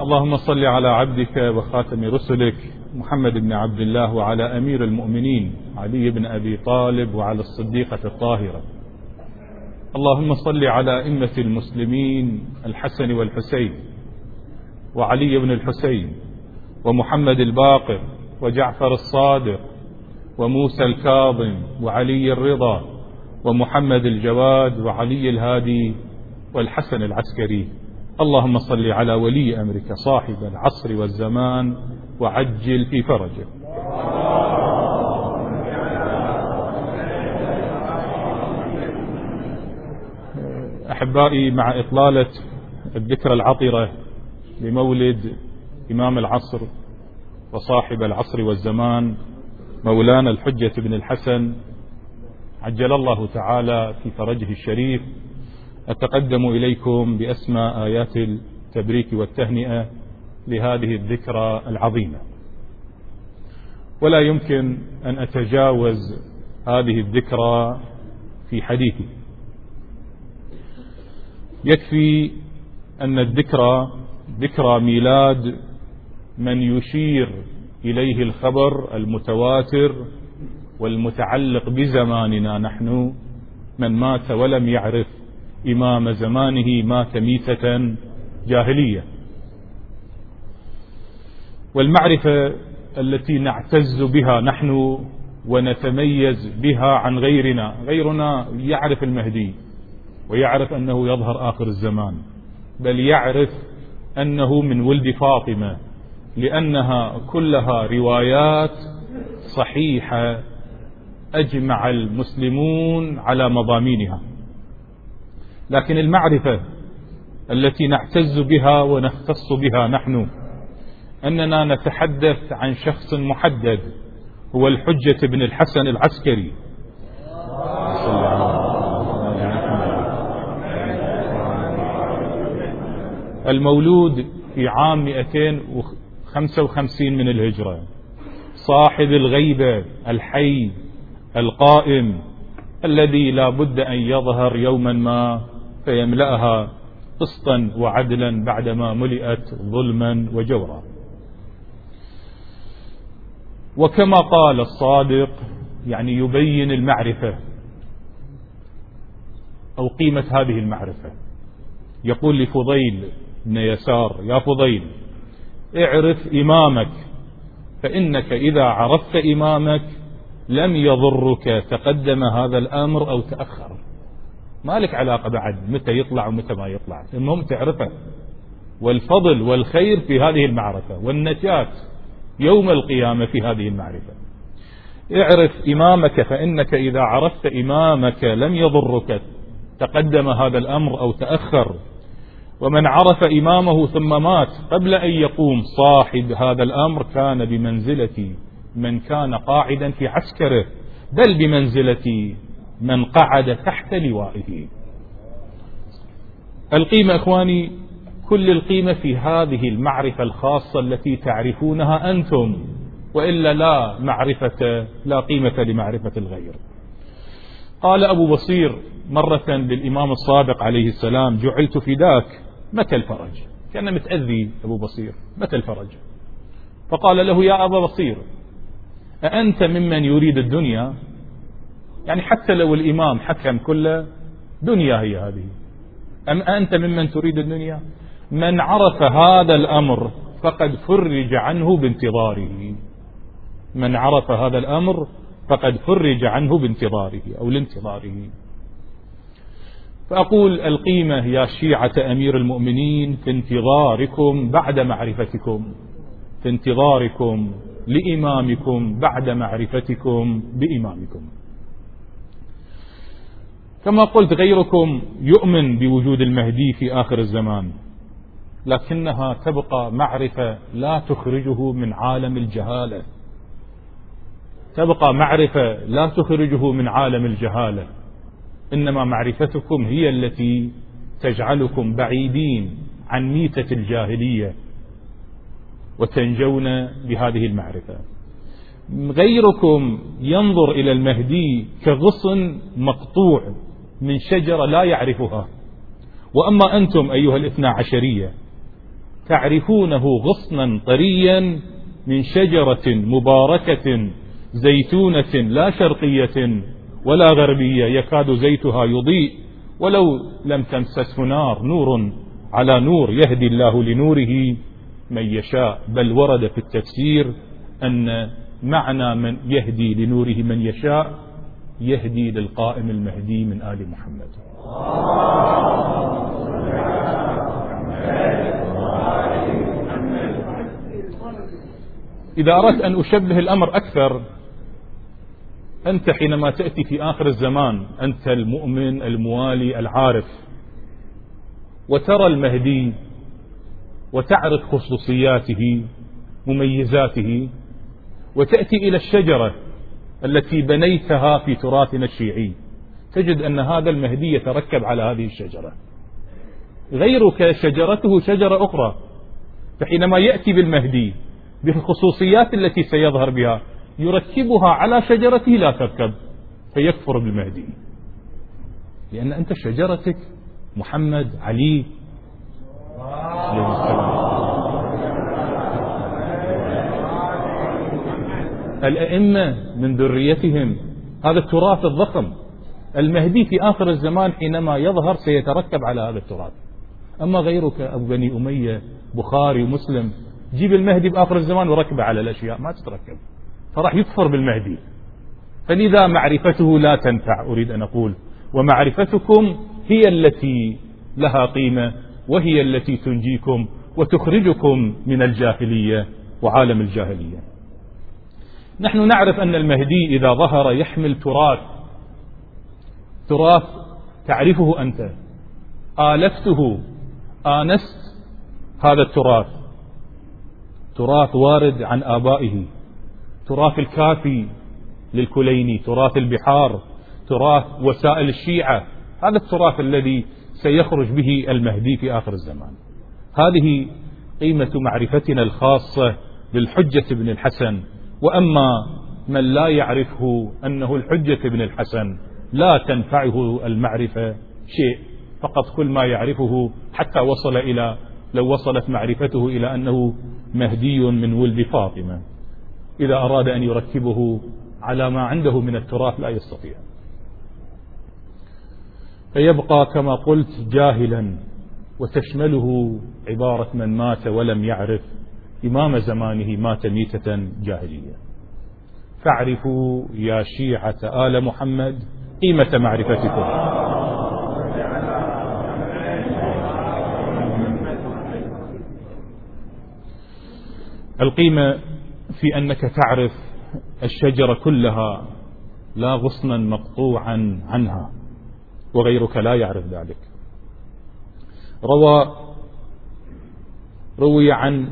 اللهم صل على عبدك وخاتم رسلك محمد بن عبد الله وعلى أمير المؤمنين علي بن أبي طالب وعلى الصديقة الطاهرة. اللهم صل على أئمة المسلمين الحسن والحسين وعلي بن الحسين ومحمد الباقر وجعفر الصادق وموسى الكاظم وعلي الرضا ومحمد الجواد وعلي الهادي والحسن العسكري. اللهم صل على ولي أمرك صاحب العصر والزمان وعجل في فرجه. أحبائي مع إطلالة الذكرى العطرة لمولد إمام العصر وصاحب العصر والزمان مولانا الحجة بن الحسن عجل الله تعالى في فرجه الشريف. أتقدم إليكم بأسمى آيات التبريك والتهنئة لهذه الذكرى العظيمة. ولا يمكن أن أتجاوز هذه الذكرى في حديثي. يكفي أن الذكرى ذكرى ميلاد من يشير إليه الخبر المتواتر والمتعلق بزماننا. نحن من مات ولم يعرف إمام زمانه مات ميتة جاهلية. والمعرفة التي نعتز بها نحن ونتميز بها عن غيرنا غيرنا يعرف المهدي ويعرف أنه يظهر آخر الزمان بل يعرف أنه من ولد فاطمة لأنها كلها روايات صحيحة أجمع المسلمون على مضامينها. لكن المعرفة التي نعتز بها ونختص بها نحن أننا نتحدث عن شخص محدد هو الحجة بن الحسن العسكري. المولود في عام 255 من الهجرة صاحب الغيبة الحي القائم الذي لا بد أن يظهر يوما ما فيملأها قسطا وعدلا بعدما ملئت ظلما وجورا. وكما قال الصادق يعني يبين المعرفة. أو قيمة هذه المعرفة. يقول لفضيل بن يسار يا فضيل اعرف إمامك فإنك إذا عرفت إمامك لم يضرك تقدم هذا الأمر أو تأخر. ما لك علاقة بعد متى يطلع ومتى ما يطلع. المهم تعرفه. والفضل والخير في هذه المعرفة والنجاة يوم القيامة في هذه المعرفة اعرف إمامك فإنك إذا عرفت إمامك لم يضرك. تقدم هذا الأمر أو تأخر. ومن عرف إمامه ثم مات قبل أن يقوم صاحب هذا الأمر كان بمنزلة من كان قاعدا في عسكره بل بمنزلة من قعد تحت لوائه. القيمة إخواني كل القيمة في هذه المعرفة الخاصة التي تعرفونها أنتم وإلا لا معرفة لا قيمة لمعرفة الغير. قال أبو بصير مرة للإمام الصادق عليه السلام جعلت فداك متى الفرج؟ كان متأذي أبو بصير متى الفرج؟ فقال له يا أبا بصير أأنت ممن يريد الدنيا؟ يعني حتى لو الإمام حكم كله دنيا هي هذه. أم أنت ممن تريد الدنيا؟ من عرف هذا الأمر فقد فرج عنه بانتظاره. من عرف هذا الأمر فقد فرج عنه بانتظاره أو لانتظاره. فأقول القيمة يا شيعة أمير المؤمنين في انتظاركم بعد معرفتكم. في انتظاركم لإمامكم بعد معرفتكم بإمامكم. كما قلت غيركم يؤمن بوجود المهدي في آخر الزمان لكنها تبقى معرفة لا تخرجه من عالم الجهالة. تبقى معرفة لا تخرجه من عالم الجهالة. إنما معرفتكم هي التي تجعلكم بعيدين عن ميتة الجاهلية وتنجون بهذه المعرفة. غيركم ينظر إلى المهدي كغصن مقطوع. من شجرة لا يعرفها. وأما أنتم أيها الاثنى عشرية تعرفونه غصنا طريا من شجرة مباركة زيتونة لا شرقية ولا غربية يكاد زيتها يضيء ولو لم تمسسه نار نور على نور يهدي الله لنوره من يشاء. بل ورد في التفسير أن معنى من يهدي لنوره من يشاء يهدي للقائم المهدي من آل محمد. إذا أردت أن أشبه الأمر أكثر أنت حينما تأتي في آخر الزمان أنت المؤمن الموالي العارف وترى المهدي وتعرف خصوصياته مميزاته وتأتي إلى الشجرة التي بنيتها في تراثنا الشيعي. تجد أن هذا المهدي يتركب على هذه الشجرة. غيرك شجرته شجرة أخرى. فحينما يأتي بالمهدي بالخصوصيات التي سيظهر بها يركبها على شجرته لا تركب فيكفر بالمهدي. لأن أنت شجرتك محمد علي. الأئمة من ذريتهم. هذا التراث الضخم. المهدي في آخر الزمان حينما يظهر سيتركب على هذا التراث. أما غيرك أبو بني أمية بخاري ومسلم جيب المهدي بآخر الزمان وركبه على الأشياء ما تتركب. فراح يكفر بالمهدي. فلذا معرفته لا تنفع أريد أن أقول. ومعرفتكم هي التي لها قيمة وهي التي تنجيكم وتخرجكم من الجاهلية وعالم الجاهلية. نحن نعرف أن المهدي إذا ظهر يحمل تراث. تراث تعرفه أنت. آلفته. آنست هذا التراث. تراث وارد عن آبائه. تراث الكافي للكليني. تراث البحار. تراث وسائل الشيعة. هذا التراث الذي سيخرج به المهدي في آخر الزمان. هذه قيمة معرفتنا الخاصة بالحجة بن الحسن. وأما من لا يعرفه أنه الحجة بن الحسن لا تنفعه المعرفة شيء فقط كل ما يعرفه حتى وصل إلى لو وصلت معرفته إلى أنه مهدي من ولد فاطمة. إذا أراد أن يركبه على ما عنده من التراث لا يستطيع. فيبقى كما قلت جاهلا وتشمله عبارة من مات ولم يعرف. إمام زمانه مات ميتة جاهلية. فاعرفوا يا شيعة آل محمد قيمة معرفتكم. القيمة في أنك تعرف الشجرة كلها لا غصنا مقطوعا عنها وغيرك لا يعرف ذلك. روى روي عن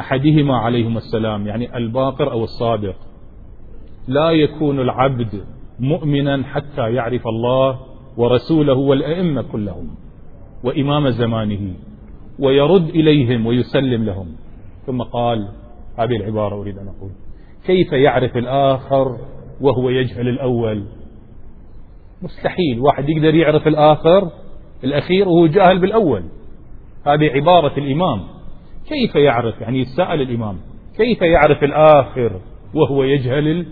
أحدهما عليهما السلام يعني الباقر أو الصادق. لا يكون العبد مؤمنا حتى يعرف الله ورسوله والأئمة كلهم وإمام زمانه ويرد إليهم ويسلم لهم. ثم قال هذه العبارة أريد أن أقول. كيف يعرف الآخر وهو يجهل الأول؟ مستحيل. واحد يقدر يعرف الآخر الأخير وهو جاهل بالأول. هذه عبارة الإمام. كيف يعرف يعني يسأل الإمام كيف يعرف الآخر وهو يجهل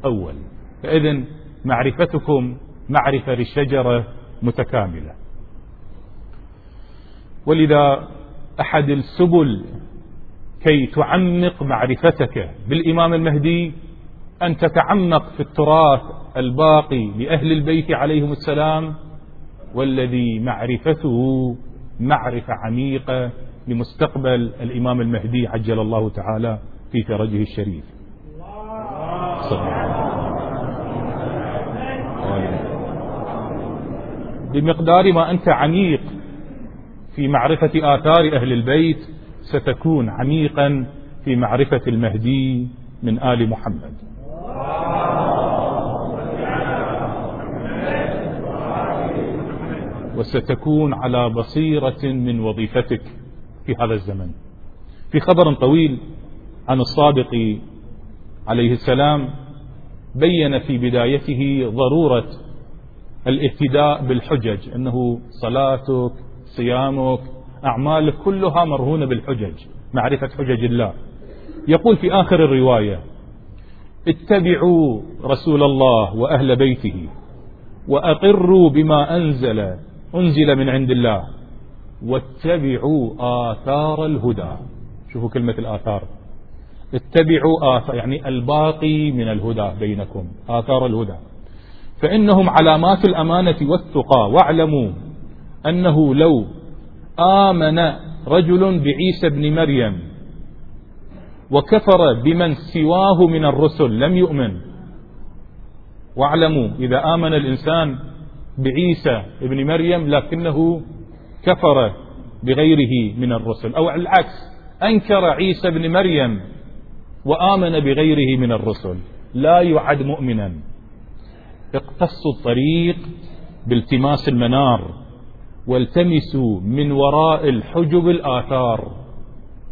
الأول؟ فإذا معرفتكم معرفة للشجرة متكاملة. ولذا أحد السبل كي تعمق معرفتك بالإمام المهدي أن تتعمق في التراث الباقي لأهل البيت عليهم السلام والذي معرفته معرفة عميقة لمستقبل الإمام المهدي عجل الله تعالى في فرجه الشريف. بمقدار ما أنت عميق في معرفة آثار أهل البيت ستكون عميقا في معرفة المهدي من آل محمد. وستكون على بصيرة من وظيفتك. في هذا الزمن. في خبر طويل عن الصادق عليه السلام بين في بدايته ضرورة الاهتداء بالحجج أنه صلاتك صيامك أعمالك كلها مرهونة بالحجج معرفة حجج الله. يقول في آخر الرواية اتبعوا رسول الله وأهل بيته وأقروا بما أنزل أنزل من عند الله. واتبعوا آثار الهدى. شوفوا كلمة الآثار. اتبعوا آثار يعني الباقي من الهدى بينكم آثار الهدى. فإنهم علامات الأمانة والتقى. واعلموا أنه لو آمن رجل بعيسى بن مريم وكفر بمن سواه من الرسل لم يؤمن. واعلموا إذا آمن الإنسان بعيسى ابن مريم لكنه كفر بغيره من الرسل. أو العكس أنكر عيسى ابن مريم وآمن بغيره من الرسل. لا يعد مؤمنا. اقتصوا الطريق بالتماس المنار والتمسوا من وراء الحجب الآثار.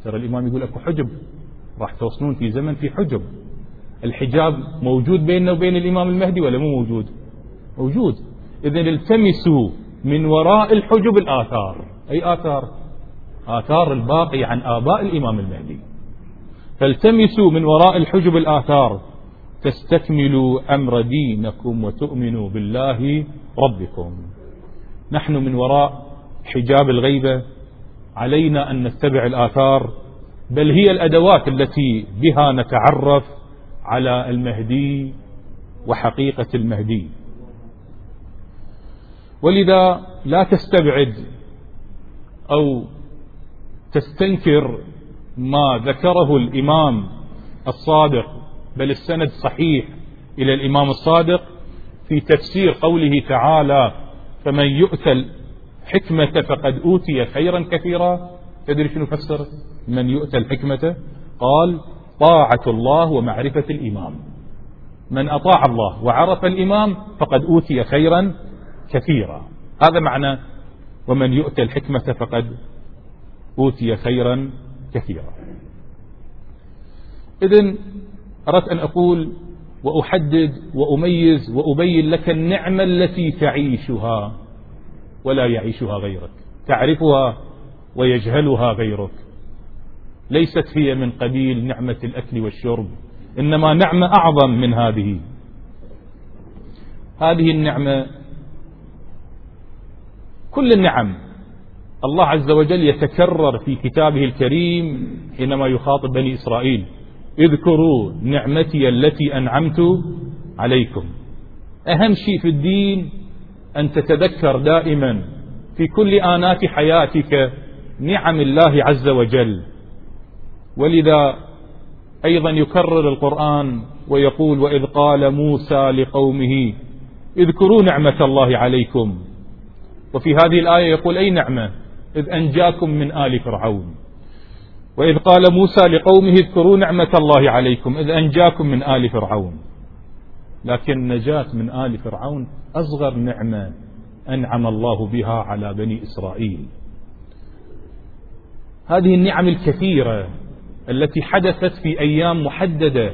ترى الإمام يقول أكو حجب راح توصلون في زمن في حجب. الحجاب موجود بيننا وبين الإمام المهدي ولا مو موجود؟ موجود. إذا التمسوا من وراء الحجب الآثار. أي آثار؟ آثار الباقي عن آباء الإمام المهدي. فالتمسوا من وراء الحجب الآثار. تستكملوا أمر دينكم وتؤمنوا بالله ربكم. نحن من وراء حجاب الغيبة. علينا أن نتبع الآثار. بل هي الأدوات التي بها نتعرف على المهدي وحقيقة المهدي. ولذا لا تستبعد أو تستنكر ما ذكره الإمام الصادق بل السند صحيح إلى الإمام الصادق في تفسير قوله تعالى فمن يؤتى الحكمة فقد أوتي خيرا كثيرا. تدري شنو فسر من يؤتى الحكمة قال طاعة الله ومعرفة الإمام. من أطاع الله وعرف الإمام فقد أوتي خيرا كثيرا هذا معنى ومن يؤتى الحكمة فقد أوتي خيرا كثيرا. إذن أردت أن أقول وأحدد وأميز وأبين لك النعمة التي تعيشها ولا يعيشها غيرك. تعرفها ويجهلها غيرك. ليست هي من قبيل نعمة الأكل والشرب إنما نعمة أعظم من هذه. هذه النعمة كل النعم. الله عز وجل يتكرر في كتابه الكريم حينما يخاطب بني إسرائيل. اذكروا نعمتي التي أنعمت عليكم. أهم شيء في الدين أن تتذكر دائما في كل آنات حياتك نعم الله عز وجل. ولذا أيضا يكرر القرآن ويقول وإذ قال موسى لقومه اذكروا نعمة الله عليكم. وفي هذه الآية يقول أي نعمة؟ إذ أنجاكم من آل فرعون. وإذ قال موسى لقومه اذكروا نعمة الله عليكم إذ أنجاكم من آل فرعون. لكن النجاة من آل فرعون أصغر نعمة أنعم الله بها على بني إسرائيل. هذه النعم الكثيرة التي حدثت في أيام محددة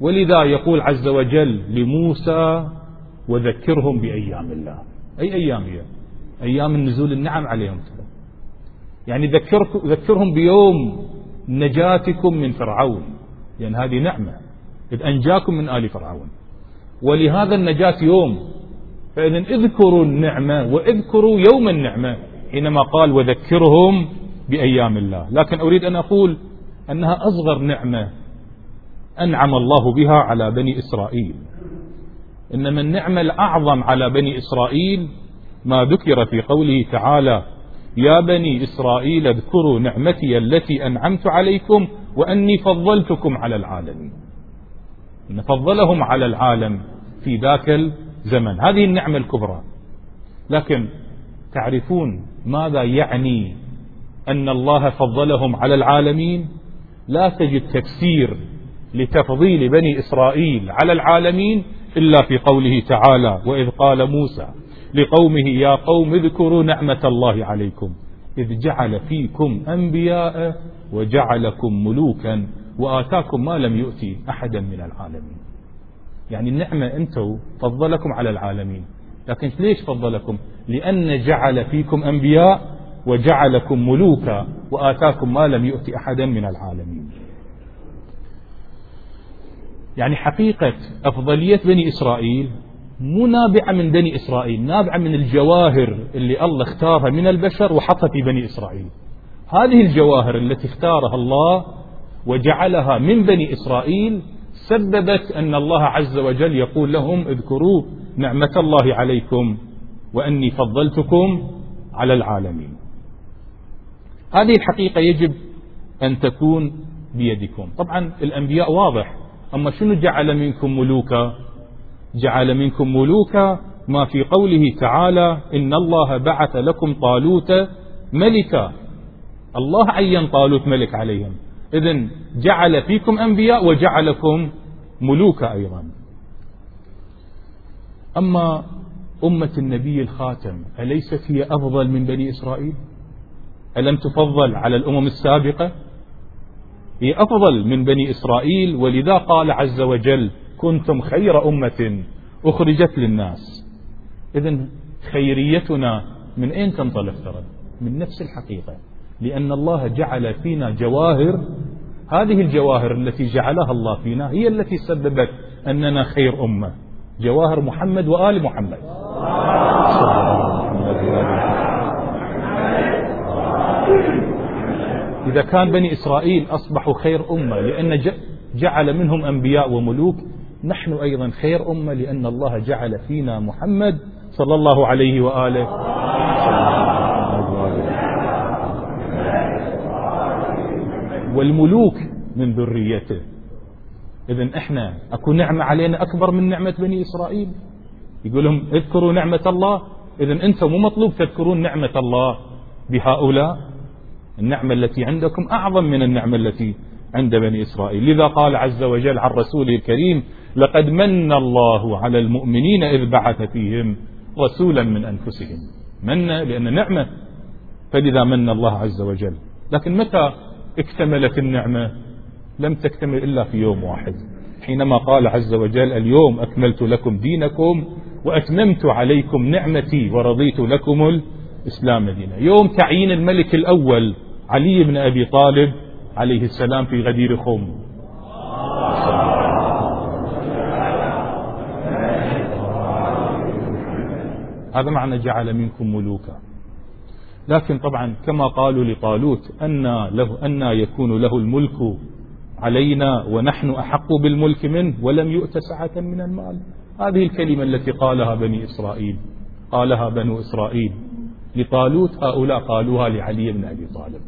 ولذا يقول عز وجل لموسى وذكرهم بأيام الله. أي أيام هي؟ أيام النزول النعم عليهم. يعني ذكرهم بيوم نجاتكم من فرعون. لأن هذه نعمة. إذ أنجاكم من آل فرعون. ولهذا النجاة يوم. فإذا اذكروا النعمة وإذكروا يوم النعمة حينما قال وذكرهم بأيام الله. لكن أريد أن أقول أنها أصغر نعمة أنعم الله بها على بني إسرائيل. إنما النعمة الأعظم على بني إسرائيل ما ذكر في قوله تعالى يا بني إسرائيل اذكروا نعمتي التي أنعمت عليكم وأني فضلتكم على العالمين. إن فضلهم على العالم في ذاك الزمن. هذه النعمة الكبرى. لكن تعرفون ماذا يعني أن الله فضلهم على العالمين؟ لا تجد تفسير لتفضيل بني إسرائيل على العالمين إلا في قوله تعالى وإذ قال موسى لقومه يا قوم اذكروا نعمة الله عليكم إذ جعل فيكم أنبياء وجعلكم ملوكا وآتاكم ما لم يؤتي أحدا من العالمين. يعني النعمة أنتم فضلكم على العالمين. لكن ليش فضلكم؟ لأن جعل فيكم أنبياء وجعلكم ملوكا وآتاكم ما لم يؤت أحدا من العالمين. يعني حقيقة أفضلية بني إسرائيل مو نابعة من بني إسرائيل نابعة من الجواهر اللي الله اختارها من البشر وحطها في بني إسرائيل. هذه الجواهر التي اختارها الله وجعلها من بني إسرائيل سببت أن الله عز وجل يقول لهم اذكروا نعمة الله عليكم وأني فضلتكم على العالمين. هذه الحقيقة يجب أن تكون بيدكم. طبعا الأنبياء واضح أما شنو جعل منكم ملوكا؟ جعل منكم ملوكا ما في قوله تعالى إن الله بعث لكم طالوت ملكا. الله عين طالوت ملك عليهم. إذن جعل فيكم أنبياء وجعلكم ملوكا أيضا. أما أمة النبي الخاتم أليست هي أفضل من بني إسرائيل؟ ألم تفضل على الأمم السابقة؟ هي أفضل من بني إسرائيل ولذا قال عز وجل كنتم خير أمة أخرجت للناس. إذا خيريتنا من أين تنطلق ترى؟ من نفس الحقيقة. لأن الله جعل فينا جواهر. هذه الجواهر التي جعلها الله فينا هي التي سببت أننا خير أمة. جواهر محمد وآل محمد. إذا كان بني إسرائيل أصبحوا خير أمة لأن جعل منهم أنبياء وملوك نحن أيضا خير أمة لأن الله جعل فينا محمد صلى الله عليه وآله. والملوك من ذريته. إذا إحنا أكو نعمة علينا أكبر من نعمة بني إسرائيل. يقول لهم اذكروا نعمة الله. إذا أنتم مو مطلوب تذكرون نعمة الله بهؤلاء. النعمة التي عندكم أعظم من النعمة التي عند بني إسرائيل. لذا قال عز وجل عن رسوله الكريم لقد من الله على المؤمنين إذ بعث فيهم رسولا من أنفسهم. من؟ لأن نعمة. فلذا من الله عز وجل. لكن متى اكتملت النعمة؟ لم تكتمل إلا في يوم واحد. حينما قال عز وجل اليوم أكملت لكم دينكم وأتممت عليكم نعمتي ورضيت لكم الإسلام دينا. يوم تعيين الملك الأول علي بن أبي طالب عليه السلام في غدير خم هذا معنى جعل منكم ملوكا. لكن طبعا كما قالوا لطالوت أن له أن يكون له الملك علينا ونحن أحق بالملك منه ولم يؤت سعة من المال. هذه الكلمة التي قالها بني إسرائيل قالها بنو إسرائيل. لطالوت هؤلاء قالوها لعلي بن أبي طالب.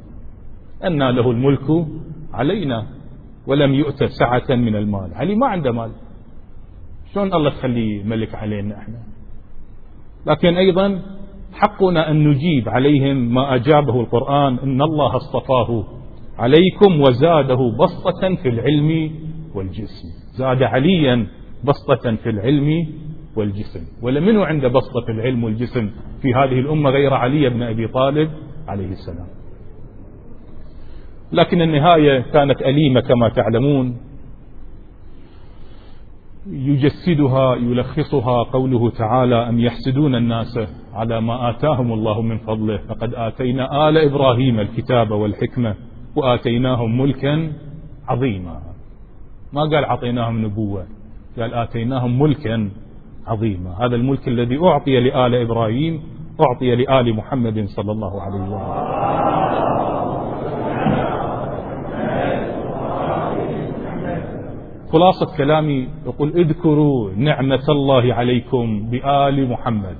أن له الملك علينا ولم يؤت سعة من المال. علي ما عنده مال. شلون الله تخليه ملك علينا إحنا؟ لكن أيضا حقنا أن نجيب عليهم ما أجابه القرآن إن الله اصطفاه عليكم وزاده بسطة في العلم والجسم. زاد عليا بسطة في العلم والجسم. ولمنه عنده بسطة في العلم والجسم في هذه الأمة غير علي بن أبي طالب عليه السلام. لكن النهاية كانت أليمة كما تعلمون. يجسدها يلخصها قوله تعالى أم يحسدون الناس على ما آتاهم الله من فضله فقد آتينا آل إبراهيم الكتاب والحكمة وآتيناهم ملكا عظيما. ما قال أعطيناهم نبوة قال آتيناهم ملكا عظيما. هذا الملك الذي أعطي لآل إبراهيم أعطي لآل محمد صلى الله عليه وسلم. خلاصة كلامي يقول اذكروا نعمة الله عليكم بآل محمد.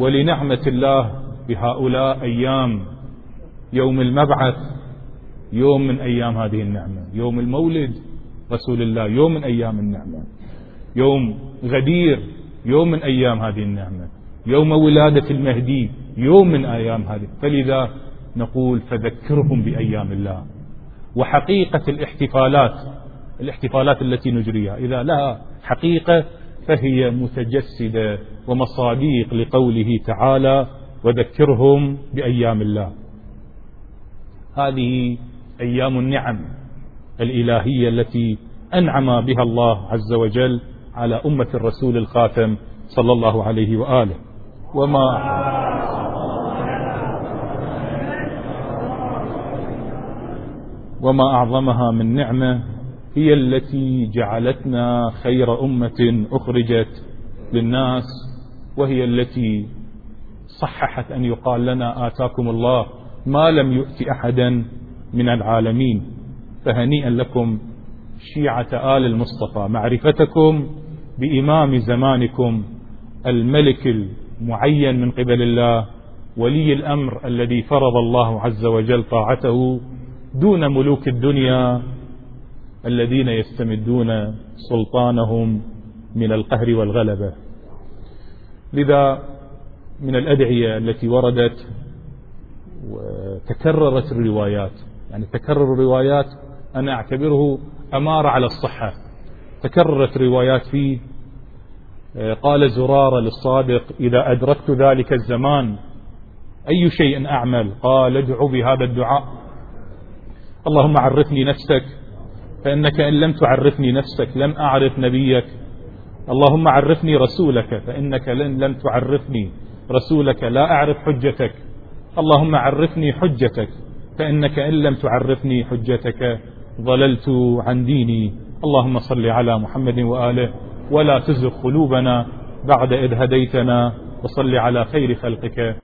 ولنعمة الله بهؤلاء أيام يوم المبعث يوم من أيام هذه النعمة يوم المولد رسول الله يوم من أيام النعمة يوم غدير يوم من أيام هذه النعمة يوم ولادة المهدي يوم من أيام هذه. فلذا نقول فذكرهم بأيام الله. وحقيقة الاحتفالات الاحتفالات التي نجريها. إذا لها حقيقة فهي متجسدة ومصاديق لقوله تعالى وذكرهم بأيام الله. هذه أيام النعم الإلهية التي أنعم بها الله عز وجل على أمة الرسول الخاتم صلى الله عليه وآله. وما وما أعظمها من نعمة هي التي جعلتنا خير أمة أخرجت للناس وهي التي صححت أن يقال لنا آتاكم الله ما لم يؤت أحدا من العالمين. فهنيئا لكم شيعة آل المصطفى معرفتكم بإمام زمانكم الملك المعين من قبل الله ولي الأمر الذي فرض الله عز وجل طاعته دون ملوك الدنيا الذين يستمدون سلطانهم من القهر والغلبة. لذا من الأدعية التي وردت وتكررت الروايات يعني تكرر الروايات أنا أعتبره أمارة على الصحة. تكررت روايات فيه قال زرارة للصادق إذا أدركت ذلك الزمان أي شيء أعمل؟ قال ادعو بهذا الدعاء. اللهم عرفني نفسك فإنك إن لم تعرفني نفسك لم أعرف نبيك. اللهم عرفني رسولك فإنك لن لم تعرفني رسولك لا أعرف حجتك. اللهم عرفني حجتك فإنك إن لم تعرفني حجتك ضللت عن ديني. اللهم صل على محمد وآله ولا تزغ قلوبنا بعد إذ هديتنا وصل على خير خلقك.